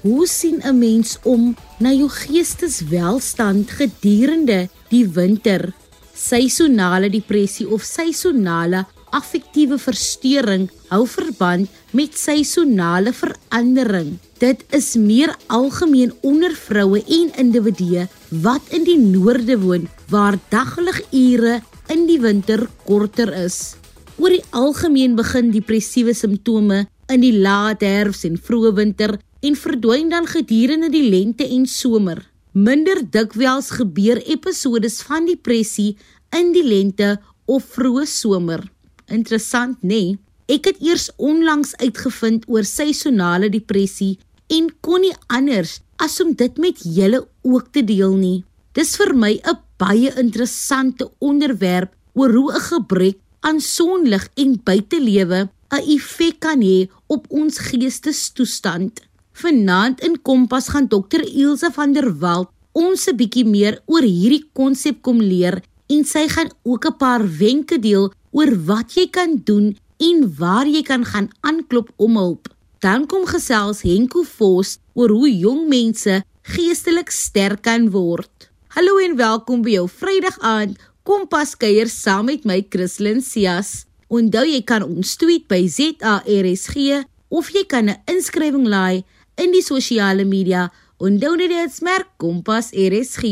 Hoe sien 'n mens om na jou geesteswelstand gedurende die winter? Seisonale depressie of seisonale affektiewe verstoring hou verband met seisonale verandering. Dit is meer algemeen onder vroue en individue wat in die noorde woon waar dagligure in die winter korter is. Oor die algemeen begin depressiewe simptome in die laat herfs en vroeë winter en verdwyn dan gedurende die lente en somer. Minder dikwels gebeur episodes van depressie in die lente of vroeë somer. Interessant, nê? Nee? Ek het eers onlangs uitgevind oor seisonale depressie en kon nie anders as om dit met julle ook te deel nie. Dis vir my 'n baie interessante onderwerp oor hoe 'n gebrek aan sonlig en buitelewe 'n effek kan hê op ons geestestoestand. Vanaand in Kompas gaan Dr. Ilse van der Walt ons 'n bietjie meer oor hierdie konsep kom leer en sy gaan ook 'n paar wenke deel oor wat jy kan doen en waar jy kan gaan aanklop om hulp. Dan kom gesels Henko Vos oor hoe jong mense geestelik sterk kan word. Hallo en welkom by jou Vrydag aand Kompas kuier saam met my Christlyn Cias. Onthou jy kan ons tweet by ZARSG of jy kan 'n inskrywing laai in die sosiale media onder dit smerk Kompas RSG.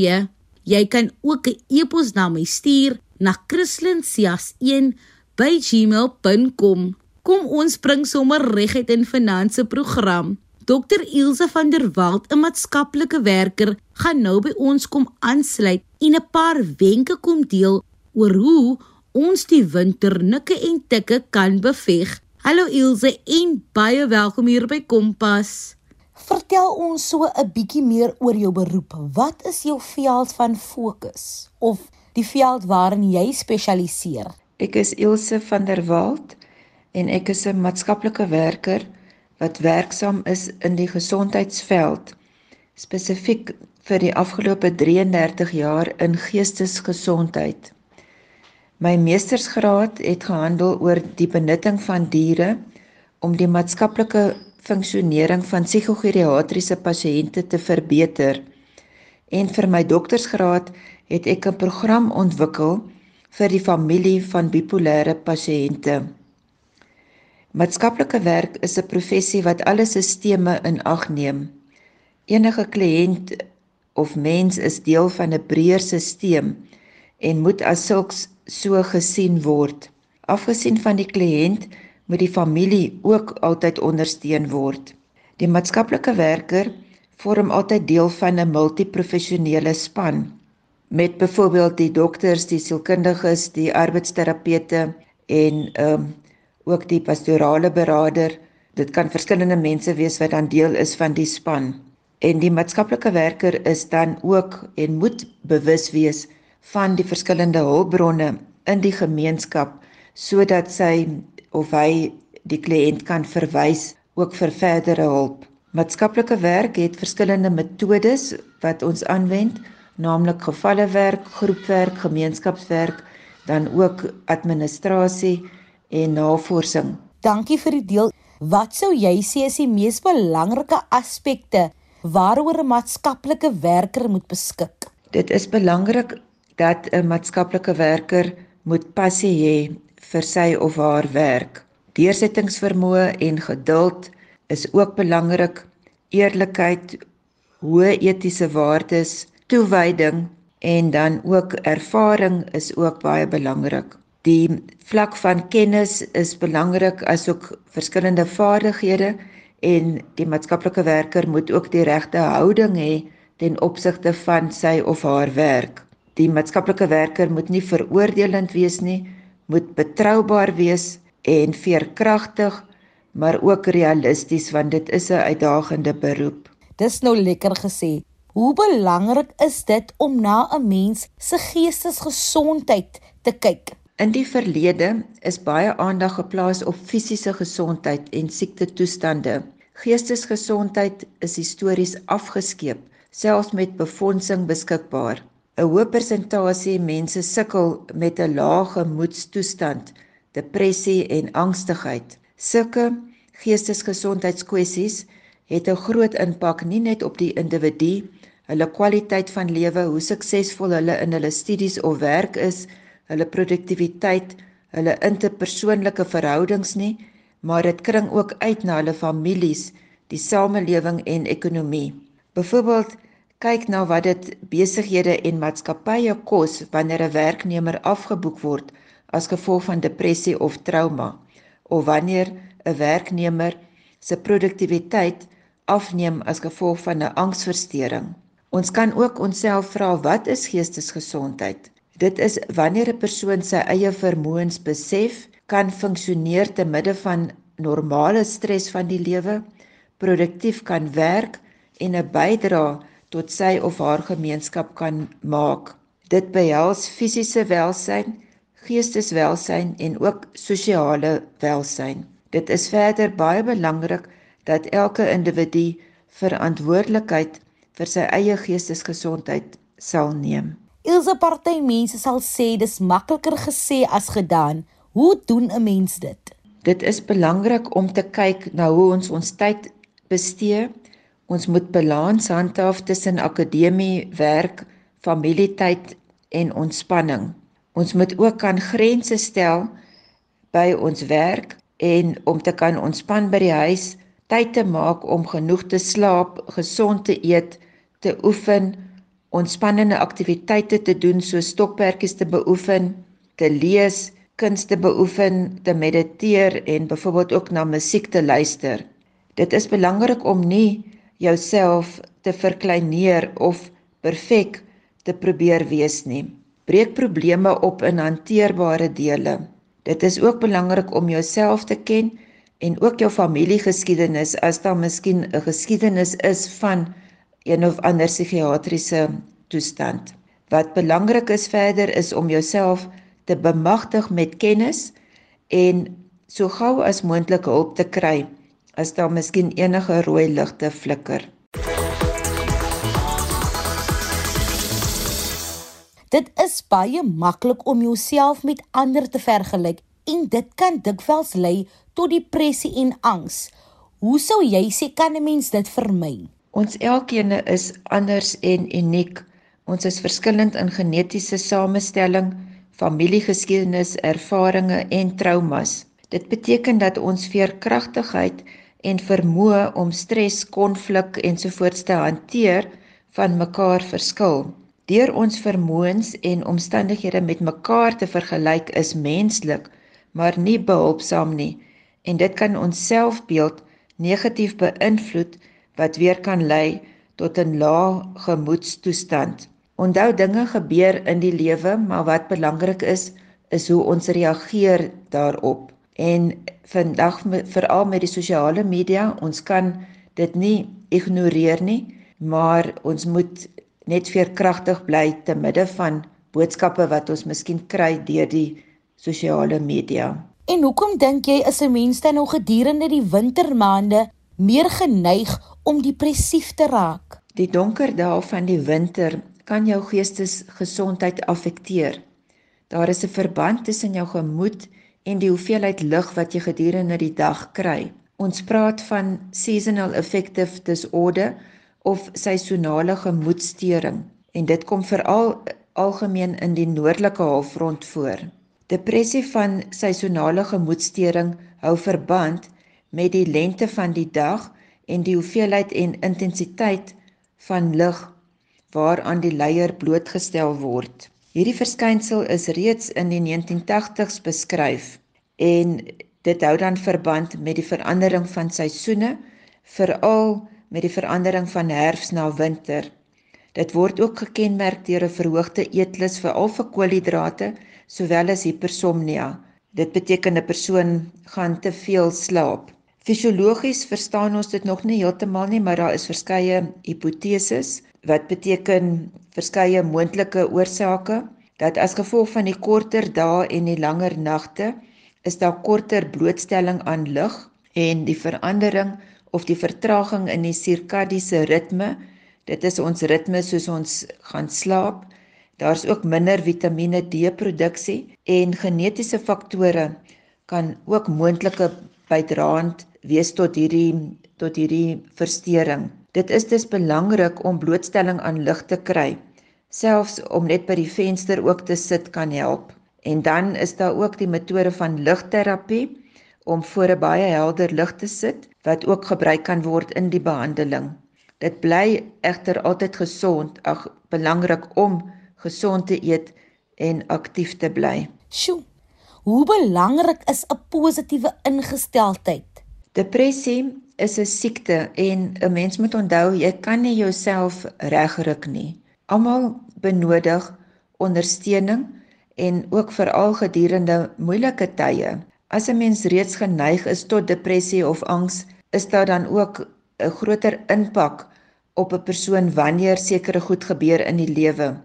Jy kan ook 'n e-pos na my stuur na christlyn.cias1@gmail.com. Kom ons bring sommer regheid in finansie program. Dr Ilse van der Walt, 'n maatskaplike werker, gaan nou by ons kom aansluit en 'n paar wenke kom deel oor hoe ons die winternikke en tikke kan beveg. Hallo Ilse en baie welkom hier by Kompas. Vertel ons so 'n bietjie meer oor jou beroep. Wat is jou veld van fokus of die veld waarin jy spesialiseer. Ek is Ilse van der Walt en ek is 'n maatskaplike werker wat werksaam is in die gesondheidsveld spesifiek vir die afgelope 33 jaar in geestesgesondheid. My meestersgraad het gehandel oor die benutting van diere om die maatskaplike funksionering van psigogeriatriese pasiënte te verbeter. En vir my doktorsgraad het ek 'n program ontwikkel vir die familie van bipolêre pasiënte. Maatskaplike werk is 'n professie wat alle sisteme in ag neem. Enige kliënt of mens is deel van 'n breër stelsel en moet as sulks so gesien word. Afgesien van die kliënt moet die familie ook altyd ondersteun word. Die maatskaplike werker vorm altyd deel van 'n multiprofessionele span met byvoorbeeld die dokters, die sielkundiges, die arbeidsterapeute en ehm um, ook die pastorale beraader. Dit kan verskillende mense wees wat dan deel is van die span. En die maatskaplike werker is dan ook en moet bewus wees van die verskillende hulpbronne in die gemeenskap sodat sy of hy die kliënt kan verwys ook vir verdere hulp. Maatskaplike werk het verskillende metodes wat ons aanwend naamlik gevallewerk, groepwerk, gemeenskapswerk, dan ook administrasie en navorsing. Dankie vir die deel. Wat sou jy sê is die mees belangrike aspekte waaroor 'n maatskaplike werker moet beskik? Dit is belangrik dat 'n maatskaplike werker moet passie hê vir sy of haar werk. Deursettingsvermoë en geduld is ook belangrik. Eerlikheid, hoë etiese waardes, toewyding en dan ook ervaring is ook baie belangrik. Die vlak van kennis is belangrik asook verskillende vaardighede en die maatskaplike werker moet ook die regte houding hê ten opsigte van sy of haar werk. Die maatskaplike werker moet nie veroordelend wees nie, moet betroubaar wees en veerkragtig, maar ook realisties want dit is 'n uitdagende beroep. Dis nou lekker gesê. Hoe belangrik is dit om na 'n mens se geestesgesondheid te kyk? In die verlede is baie aandag geplaas op fisiese gesondheid en siektetoestande. Geestesgesondheid is histories afgeskeep, selfs met befondsing beskikbaar. 'n Hoë persentasie mense sukkel met 'n lae gemoedstoestand, depressie en angstigheid. Sulke geestesgesondheidskwessies het 'n groot impak nie net op die individu, hulle kwaliteit van lewe, hoe suksesvol hulle in hulle studies of werk is, hulle produktiwiteit, hulle interpersoonlike verhoudings nie, maar dit kring ook uit na hulle families, die samelewing en ekonomie. Byvoorbeeld, kyk na wat dit besighede en maatskappye kos wanneer 'n werknemer afgeboek word as gevolg van depressie of trauma of wanneer 'n werknemer se produktiwiteit afneem as gevolg van 'n angsversteuring. Ons kan ook onsself vra wat is geestesgesondheid? Dit is wanneer 'n persoon sy eie vermoëns besef, kan funksioneer te midde van normale stres van die lewe, produktief kan werk en 'n bydrae tot sy of haar gemeenskap kan maak. Dit behels fisiese welsyn, geesteswelsyn en ook sosiale welsyn. Dit is verder baie belangrik dat elke individu verantwoordelikheid vir sy eie geestesgesondheid sal neem. Ilse party mense sal sê dis makliker gesê as gedaan. Hoe doen 'n mens dit? Dit is belangrik om te kyk na hoe ons ons tyd bestee. Ons moet balans handhaaf tussen akademie, werk, familietyd en ontspanning. Ons moet ook kan grense stel by ons werk en om te kan ontspan by die huis, tyd te maak om genoeg te slaap, gesond te eet, te oefen, ontspannende aktiwiteite te doen soos stokperdjies te beoefen, te lees, kuns te beoefen, te mediteer en byvoorbeeld ook na musiek te luister. Dit is belangrik om nie jouself te verkleineer of perfek te probeer wees nie breek probleme op in hanteerbare dele. Dit is ook belangrik om jouself te ken en ook jou familiegeskiedenis as daar miskien 'n geskiedenis is van een of ander psigiatriese toestand. Wat belangrik is verder is om jouself te bemagtig met kennis en so gou as moontlik hulp te kry as daar miskien enige rooi ligte flikker. Dit is baie maklik om jouself met ander te vergelyk en dit kan dikwels lei tot depressie en angs. Hoe sou jy sê kan 'n mens dit vermy? Ons elkeen is anders en uniek. Ons is verskillend in genetiese samestelling, familiegeskiedenis, ervarings en traumas. Dit beteken dat ons veerkragtigheid en vermoë om stres, konflik ensovoorts te hanteer van mekaar verskil. Deur ons vermoëns en omstandighede met mekaar te vergelyk is menslik, maar nie behulpsaam nie en dit kan ons selfbeeld negatief beïnvloed wat weer kan lei tot 'n lae gemoedstoestand. Onthou dinge gebeur in die lewe, maar wat belangrik is, is hoe ons reageer daarop. En vandag veral met die sosiale media, ons kan dit nie ignoreer nie, maar ons moet net veerkragtig bly te midde van boodskappe wat ons miskien kry deur die sosiale media. En hoekom dink jy is 'n mens dan nou gedurende die wintermaande meer geneig om depressief te raak? Die donker dae van die winter kan jou geestesgesondheid affekteer. Daar is 'n verband tussen jou gemoed en die hoeveelheid lig wat jy gedurende die dag kry. Ons praat van seasonal affective disorder of seisonale gemoedstoring en dit kom veral algemeen in die noordelike halfrond voor. Depressie van seisonale gemoedstoring hou verband met die lengte van die dag en die hoeveelheid en intensiteit van lig waaraan die leier blootgestel word. Hierdie verskynsel is reeds in die 1980s beskryf en dit hou dan verband met die verandering van seisoene veral met die verandering van herfs na winter. Dit word ook gekenmerk deur 'n verhoogde eetlus veral vir koolhidrate sowel as hipersomnia. Dit beteken 'n persoon gaan te veel slaap. Fisiologies verstaan ons dit nog nie heeltemal nie, maar daar is verskeie hipoteses wat beteken verskeie moontlike oorsake dat as gevolg van die korter dae en die langer nagte is daar korter blootstelling aan lig en die verandering of die vertraging in die sirkadiese ritme. Dit is ons ritme soos ons gaan slaap. Daar's ook minder Vitamiene D produksie en genetiese faktore kan ook moontlike bydraend wees tot hierdie tot hierdie verstoring. Dit is dus belangrik om blootstelling aan lig te kry. Selfs om net by die venster ook te sit kan help. En dan is daar ook die metode van ligterapie om voor 'n baie helder lig te sit wat ook gebruik kan word in die behandeling. Dit bly egter altyd gesond, ag belangrik om gesond te eet en aktief te bly. Sjoe. Hoe belangrik is 'n positiewe ingesteldheid? Depressie is 'n siekte en 'n mens moet onthou jy kan nie jouself regruk nie. Almal benodig ondersteuning en ook veral gedurende moeilike tye. As 'n mens reeds geneig is tot depressie of angs, is daar dan ook 'n groter impak op 'n persoon wanneer sekere goed gebeur in die lewe.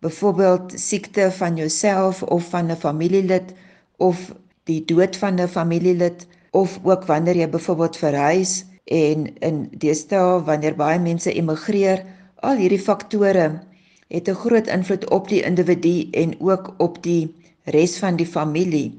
Byvoorbeeld siekte van jouself of van 'n familielid of die dood van 'n familielid of ook wanneer jy byvoorbeeld verhuis en in deesdae wanneer baie mense emigreer, al hierdie faktore het 'n groot invloed op die individu en ook op die res van die familie.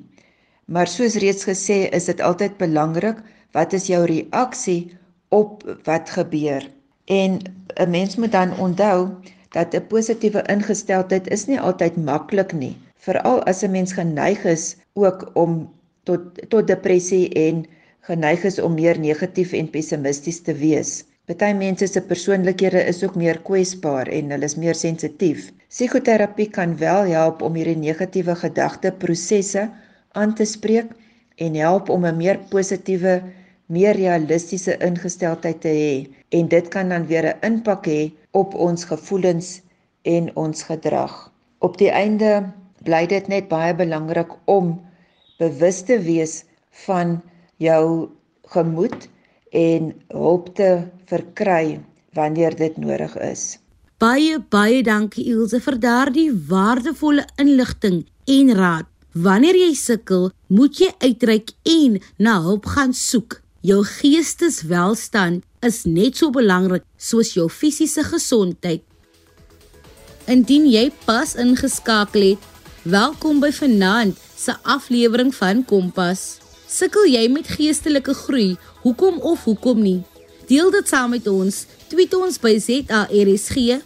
Maar soos reeds gesê, is dit altyd belangrik wat is jou reaksie op wat gebeur? En 'n mens moet dan onthou dat 'n positiewe ingesteldheid is nie altyd maklik nie, veral as 'n mens geneig is ook om tot tot depressie en geneig is om meer negatief en pessimisties te wees. Party mense se persoonlikhede is ook meer kwesbaar en hulle is meer sensitief. Psigoterapie kan wel help om hierdie negatiewe gedagteprosesse aan te spreek en help om 'n meer positiewe, meer realistiese ingesteldheid te hê en dit kan dan weer 'n impak hê op ons gevoelens en ons gedrag. Op die einde bly dit net baie belangrik om bewus te wees van jou gemoed en hulp te verkry wanneer dit nodig is. Baie baie dankie Ilse vir daardie waardevolle inligting en raad. Wanneer jy sukkel, moet jy uitreik en na hulp gaan soek. Jou geesteswelstand is net so belangrik soos jou fisiese gesondheid. Indien jy pas ingeskakel het, welkom by Vanaand se aflewering van Kompas. Sukkel jy met geestelike groei? Hoekom of hoekom nie? Deel dit saam met ons. Tweet ons by ZARSG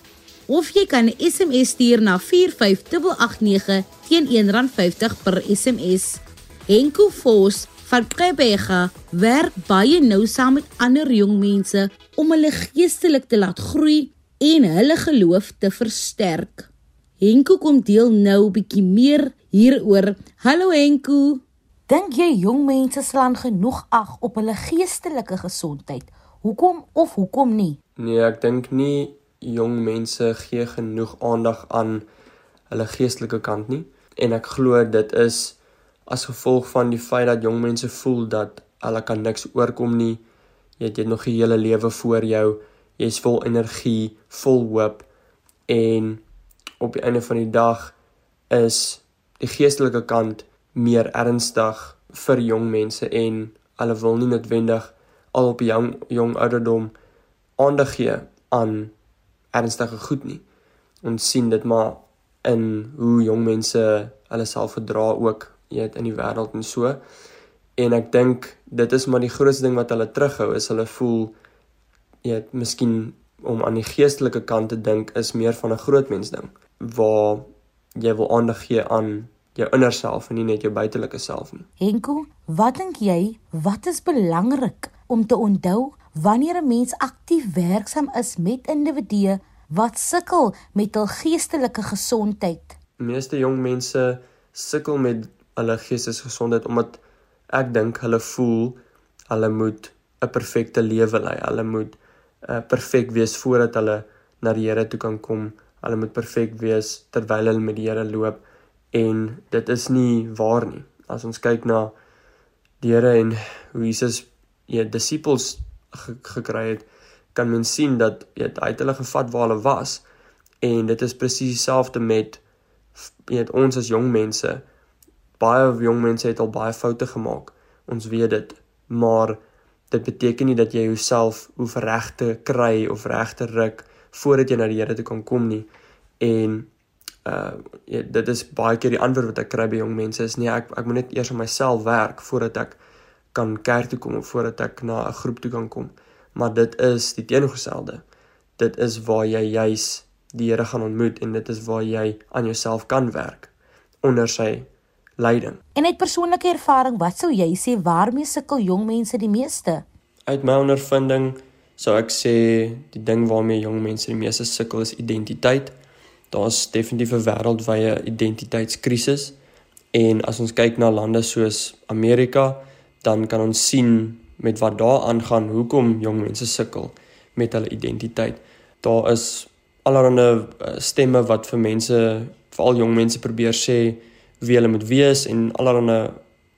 of jy kan 'n SMS stuur na 45889 teen R1.50 per SMS. Enko Fos van Krebega werk baie nou saam met ander jong mense om hulle geestelik te laat groei en hulle geloof te versterk. Henko kom deel nou 'n bietjie meer hieroor. Hallo Henko. Dink jy jong mense slaan genoeg ag op hulle geestelike gesondheid? Hoekom of hoekom nie? Nee, ek dink nie jong mense gee genoeg aandag aan hulle geestelike kant nie en ek glo dit is as gevolg van die feit dat jong mense voel dat hulle kan niks oorkom nie. Jy het nog 'n hele lewe voor jou. Jy's vol energie, vol hoop en op die einde van die dag is die geestelike kant meer ernstig vir jong mense en hulle wil nie noodwendig al op jong jong ouderdom aandag gee aan ernstige goed nie. Ons sien dit maar in hoe jong mense hulle self verdra ook weet in die wêreld en so. En ek dink dit is maar die grootste ding wat hulle terughou is hulle voel weet miskien om aan die geestelike kant te dink is meer van 'n groot mens ding waar jy wil aandag gee aan jou inner self en nie net jou buitelike self nie. Henko, wat dink jy, wat is belangrik om te onthou wanneer 'n mens aktief werksaam is met individue wat sukkel met hul geestelike gesondheid? Meeste jong mense sukkel met hulle geestesgesondheid omdat ek dink hulle voel hulle moet 'n perfekte lewe lei. Hulle moet uh, perfek wees voordat hulle na die Here toe kan kom hulle moet perfek wees terwyl hulle met die Here loop en dit is nie waar nie. As ons kyk na die Here en hoe Jesus die disippels ge gekry het, kan mens sien dat weet hy het hulle gevat waar hulle was en dit is presies dieselfde met weet ons as jong mense. Baie jong mense het al baie foute gemaak. Ons weet dit, maar dit beteken nie dat jy jouself hoef reg te kry of reg te ruk voordat jy na die Here toe kan kom nie. En uh ja, dit is baie keer die antwoord wat ek kry by jong mense is nee, ek ek moet net eers aan myself werk voordat ek kan kerk toe kom of voordat ek na 'n groep toe kan kom. maar dit is die teenoorgestelde. Dit is waar jy juis die Here gaan ontmoet en dit is waar jy aan jouself kan werk onder sy leiding. En uit persoonlike ervaring, wat sou jy sê waarmee sukkel jong mense die meeste? Uit my ondervinding sou ek sê die ding waarmee jong mense die meeste sukkel is identiteit. Daar's definitief 'n wêreldwye identiteitskrisis en as ons kyk na lande soos Amerika, dan kan ons sien met wat daar aangaan hoekom jong mense sukkel met hulle identiteit. Daar is allerlei eh, stemme wat vir mense, veral jong mense probeer sê wie hulle moet wees en allerlei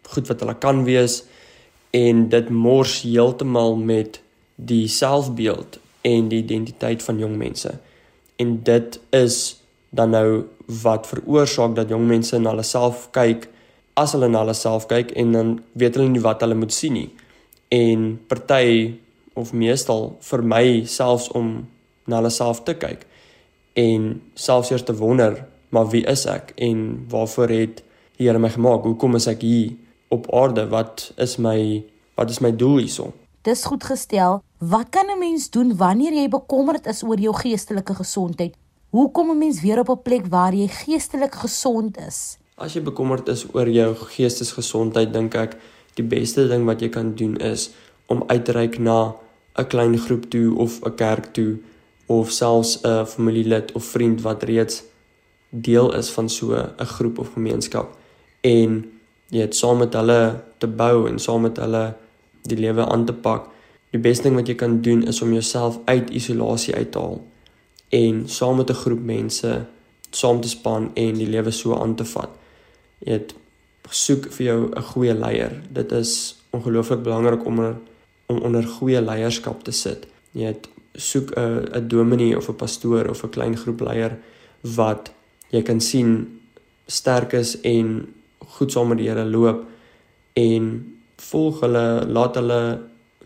goed wat hulle kan wees en dit mors heeltemal met die selfbeeld en die identiteit van jong mense. En dit is dan nou wat veroorsaak dat jong mense na hulle self kyk as hulle na hulle self kyk en dan weet hulle nie wat hulle moet sien nie. En party of meestal vir my selfs om na hulle self te kyk en selfs eers te wonder maar wie is ek en waarvoor het die Here my gemaak? Hoekom is ek hier op aarde? Wat is my wat is my doel hierson? Dis goed gestel. Wat kan 'n mens doen wanneer jy bekommerd is oor jou geestelike gesondheid? Hoe kom 'n mens weer op 'n plek waar jy geestelik gesond is? As jy bekommerd is oor jou geestesgesondheid, dink ek die beste ding wat jy kan doen is om uit te reik na 'n klein groep toe of 'n kerk toe of selfs 'n familielid of vriend wat reeds deel is van so 'n groep of gemeenskap en jy het saam met hulle te bou en saam met hulle die lewe aan te pak. Die beste ding wat jy kan doen is om jouself uit isolasie uit te haal en saam met 'n groep mense saam te span en die lewe so aan te vat. Jy het soek vir jou 'n goeie leier. Dit is ongelooflik belangrik om er, om onder goeie leierskap te sit. Jy het soek 'n 'n dominee of 'n pastoor of 'n klein groep leier wat jy kan sien sterk is en goed saam met die Here loop en volg hulle, laat hulle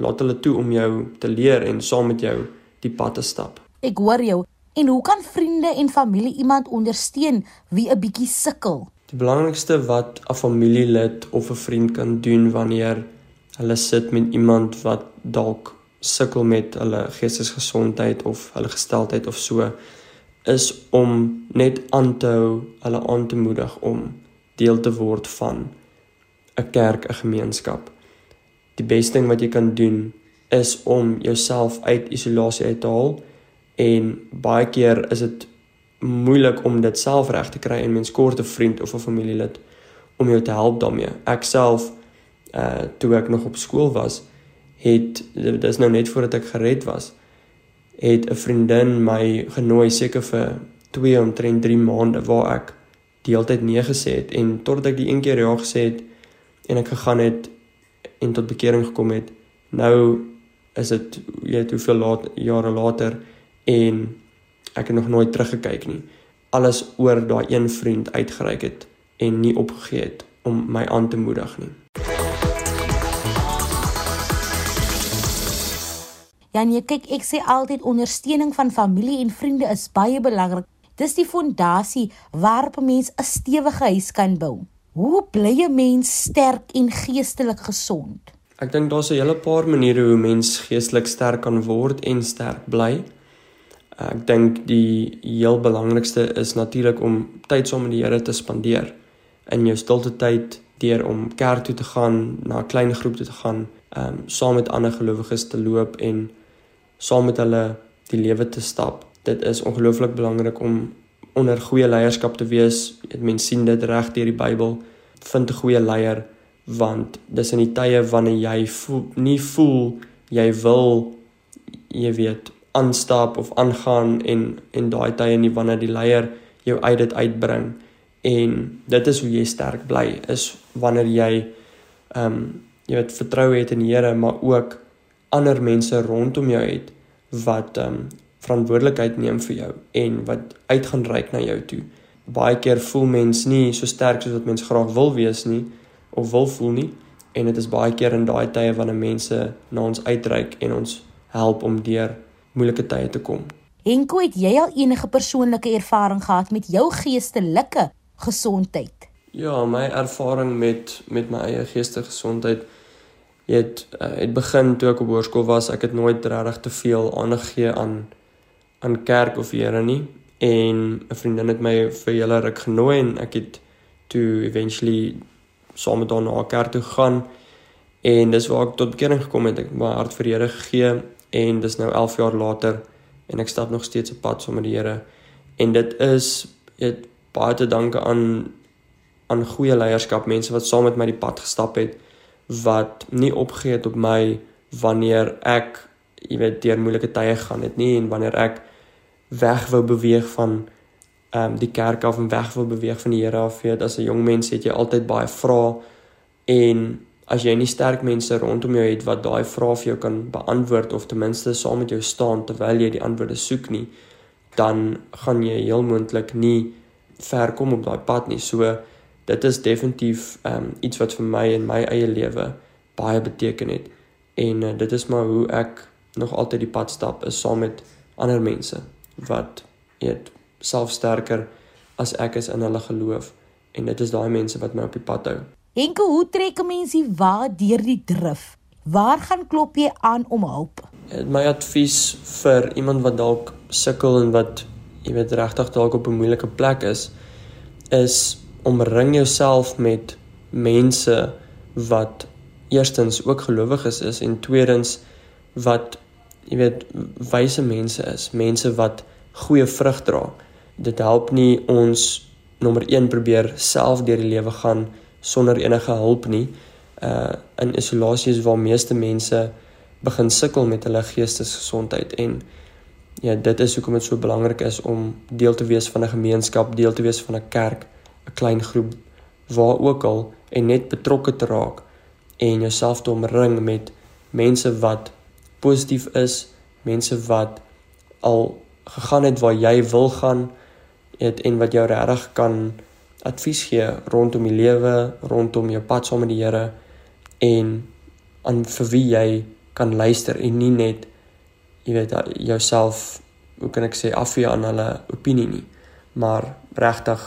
laat hulle toe om jou te leer en saam met jou die pad te stap. Ek hoor jou. En hoe kan vriende en familie iemand ondersteun wie 'n bietjie sukkel? Die belangrikste wat 'n familielid of 'n vriend kan doen wanneer hulle sit met iemand wat dalk sukkel met hulle geestesgesondheid of hulle gesteldheid of so is om net aan te hou, hulle aan te moedig om deel te word van 'n kerk, 'n gemeenskap. Die beste ding wat jy kan doen is om jouself uit isolasie uit te haal en baie keer is dit moeilik om dit self reg te kry en mens kort 'n vriend of 'n familielid om jou te help daarmee. Ek self uh toe ek nog op skool was, het dis nou net voordat ek gered was, het 'n vriendin my genooi seker vir 2 omtrent 3 maande waar ek die hele tyd nee gesê het en totdat ek die een keer ja gesê het en ek gegaan het en tot bekering gekom het nou is dit jy weet hoeveel laat jare later en ek het nog nooit teruggekyk nie alles oor daai een vriend uitgereik het en nie opgegee het om my aan te moedig nie Ja nee, kyk, ek sê altyd ondersteuning van familie en vriende is baie belangrik. Dis die fondasie waarop 'n mens 'n stewige huis kan bou. Hoe bly 'n mens sterk en geestelik gesond? Ek dink daar's 'n hele paar maniere hoe mens geestelik sterk kan word en sterk bly. Ek dink die heel belangrikste is natuurlik om tyd saam met die Here te spandeer. In jou stilte tyd deur om kerk toe te gaan, na 'n klein groep toe te gaan, ehm um, saam met ander gelowiges te loop en saam met hulle die lewe te stap. Dit is ongelooflik belangrik om onder goeie leierskap te wees. Mense sien dit reg deur die Bybel. Vind 'n goeie leier want dis in die tye wanneer jy voel, nie voel jy wil jy weet aanstap of aangaan en en daai tye nie wanneer die leier jou uit dit uitbring en dit is hoe jy sterk bly is wanneer jy ehm um, jy weet vertroue het in die Here maar ook ander mense rondom jou het wat ehm um, verantwoordelikheid neem vir jou en wat uitgaan reik na jou toe. Baie keer voel mens nie so sterk soos wat mens graag wil wees nie of wil voel nie en dit is baie keer in daai tye wanneer mense na ons uitreik en ons help om deur moeilike tye te kom. Henko, het jy al enige persoonlike ervaring gehad met jou geestelike gesondheid? Ja, my ervaring met met my eie geestelike gesondheid het uh, het begin toe ek op hoërskool was, ek het nooit regtig te veel aandag gegee aan aan kerk of Here nie en 'n vriendin het my vir julle ruk genooi en ek het toe eventually saam met haar na kerk toe gegaan en dis waar ek tot bekering gekom het. Ek het my hart vir die Here gegee en dis nou 11 jaar later en ek stap nog steeds op pad saam met die Here. En dit is dit baie te danke aan aan goeie leierskap, mense wat saam met my die pad gestap het wat nie opgegee het op my wanneer ek jy weet deur moeilike tye gaan het nie en wanneer ek weg wou beweeg van ehm um, die kerk af en weg wou beweeg van die Here af. Weet as 'n jong mens het jy altyd baie vrae en as jy nie sterk mense rondom jou het wat daai vrae vir jou kan beantwoord of ten minste saam met jou staan terwyl jy die antwoorde soek nie, dan gaan jy heel moontlik nie ver kom op daai pad nie. So dit is definitief ehm um, iets wat vir my in my eie lewe baie beteken het. En uh, dit is maar hoe ek nog altyd die pad stap is saam met ander mense wat eet self sterker as ek is in hulle geloof en dit is daai mense wat my op die pad hou. Enke hoe trek 'n mens die wa deur die drif? Waar gaan klop jy aan om hulp? My advies vir iemand wat dalk sukkel en wat jy weet regtig dalk op 'n moeilike plek is is omring jouself met mense wat eerstens ook gelowiges is en tweedens wat jy weet wyse mense is, mense wat goeie vrug dra. Dit help nie ons nommer 1 probeer self deur die lewe gaan sonder enige hulp nie. Uh in isolasie is waar meeste mense begin sukkel met hulle geestesgesondheid en ja, dit is hoekom dit so belangrik is om deel te wees van 'n gemeenskap, deel te wees van 'n kerk, 'n klein groep waar ook al en net betrokke te raak en jouself te omring met mense wat positief is, mense wat al gegaan het waar jy wil gaan het, en wat jou regtig kan advies gee rondom die lewe, rondom jou pad saam met die Here en aan vir wie jy kan luister en nie net jy weet jouself hoe kan ek sê afvee aan hulle opinie nie, maar regtig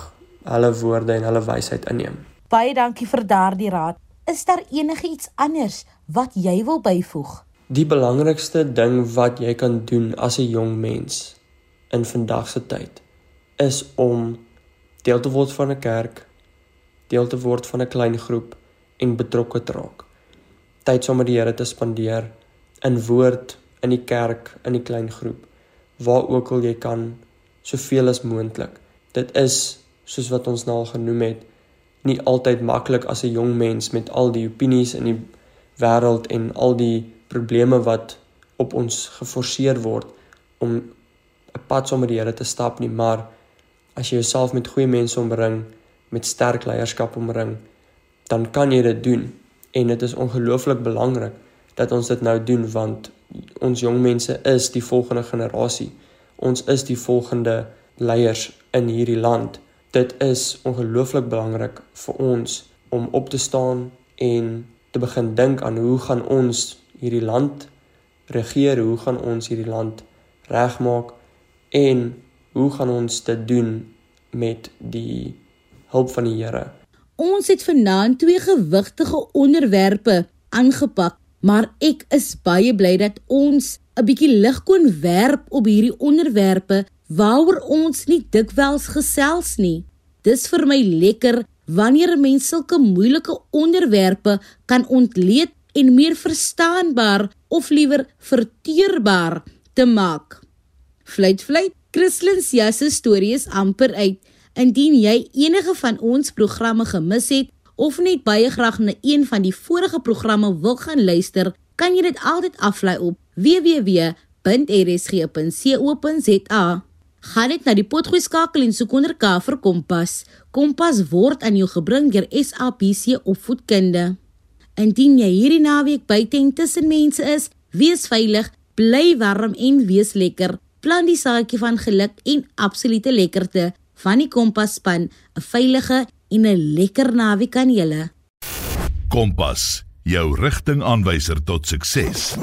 hulle woorde en hulle wysheid inneem. Baie dankie vir daardie raad. Is daar enigiets anders wat jy wil byvoeg? Die belangrikste ding wat jy kan doen as 'n jong mens in vandag se tyd is om deel te word van 'n kerk, deel te word van 'n klein groep en betrokke te raak. Tyd saam met die Here te spandeer in woord, in die kerk, in die klein groep, waar ook al jy kan, soveel as moontlik. Dit is soos wat ons nou al genoem het, nie altyd maklik as 'n jong mens met al die opinies in die wêreld en al die probleme wat op ons geforseer word om 'n pad saam met die Here te stap nie, maar as jy jouself met goeie mense omring, met sterk leierskap omring, dan kan jy dit doen. En dit is ongelooflik belangrik dat ons dit nou doen want ons jong mense is die volgende generasie. Ons is die volgende leiers in hierdie land. Dit is ongelooflik belangrik vir ons om op te staan en te begin dink aan hoe gaan ons hierdie land regeer, hoe gaan ons hierdie land regmaak en hoe gaan ons dit doen met die hulp van die Here. Ons het vanaand twee gewigtige onderwerpe aangepak, maar ek is baie bly dat ons 'n bietjie lig kon werp op hierdie onderwerpe waaroor ons nie dikwels gesels nie. Dis vir my lekker wanneer mense sulke moeilike onderwerpe kan ontleed en meer verstaanbaar of liewer verteerbaar te maak. Fluit fluit, Christlyn se storie is amper uit. Indien jy enige van ons programme gemis het of net baie graag na een van die vorige programme wil gaan luister, kan jy dit altyd aflaai op www.rsg.co.za. Gaan net na die potgooi skakel en soek onder K vir Kompas. Kompas word aan jou gebring deur SABC Opvoedkunde. Indien jy hierdie naweek buite en tussen mense is, wees veilig, bly warm en wees lekker. Plant die saadjie van geluk en absolute lekkerte van die Kompas span, 'n veilige en 'n lekker naweek aan julle. Kompas, jou rigtingaanwyser tot sukses.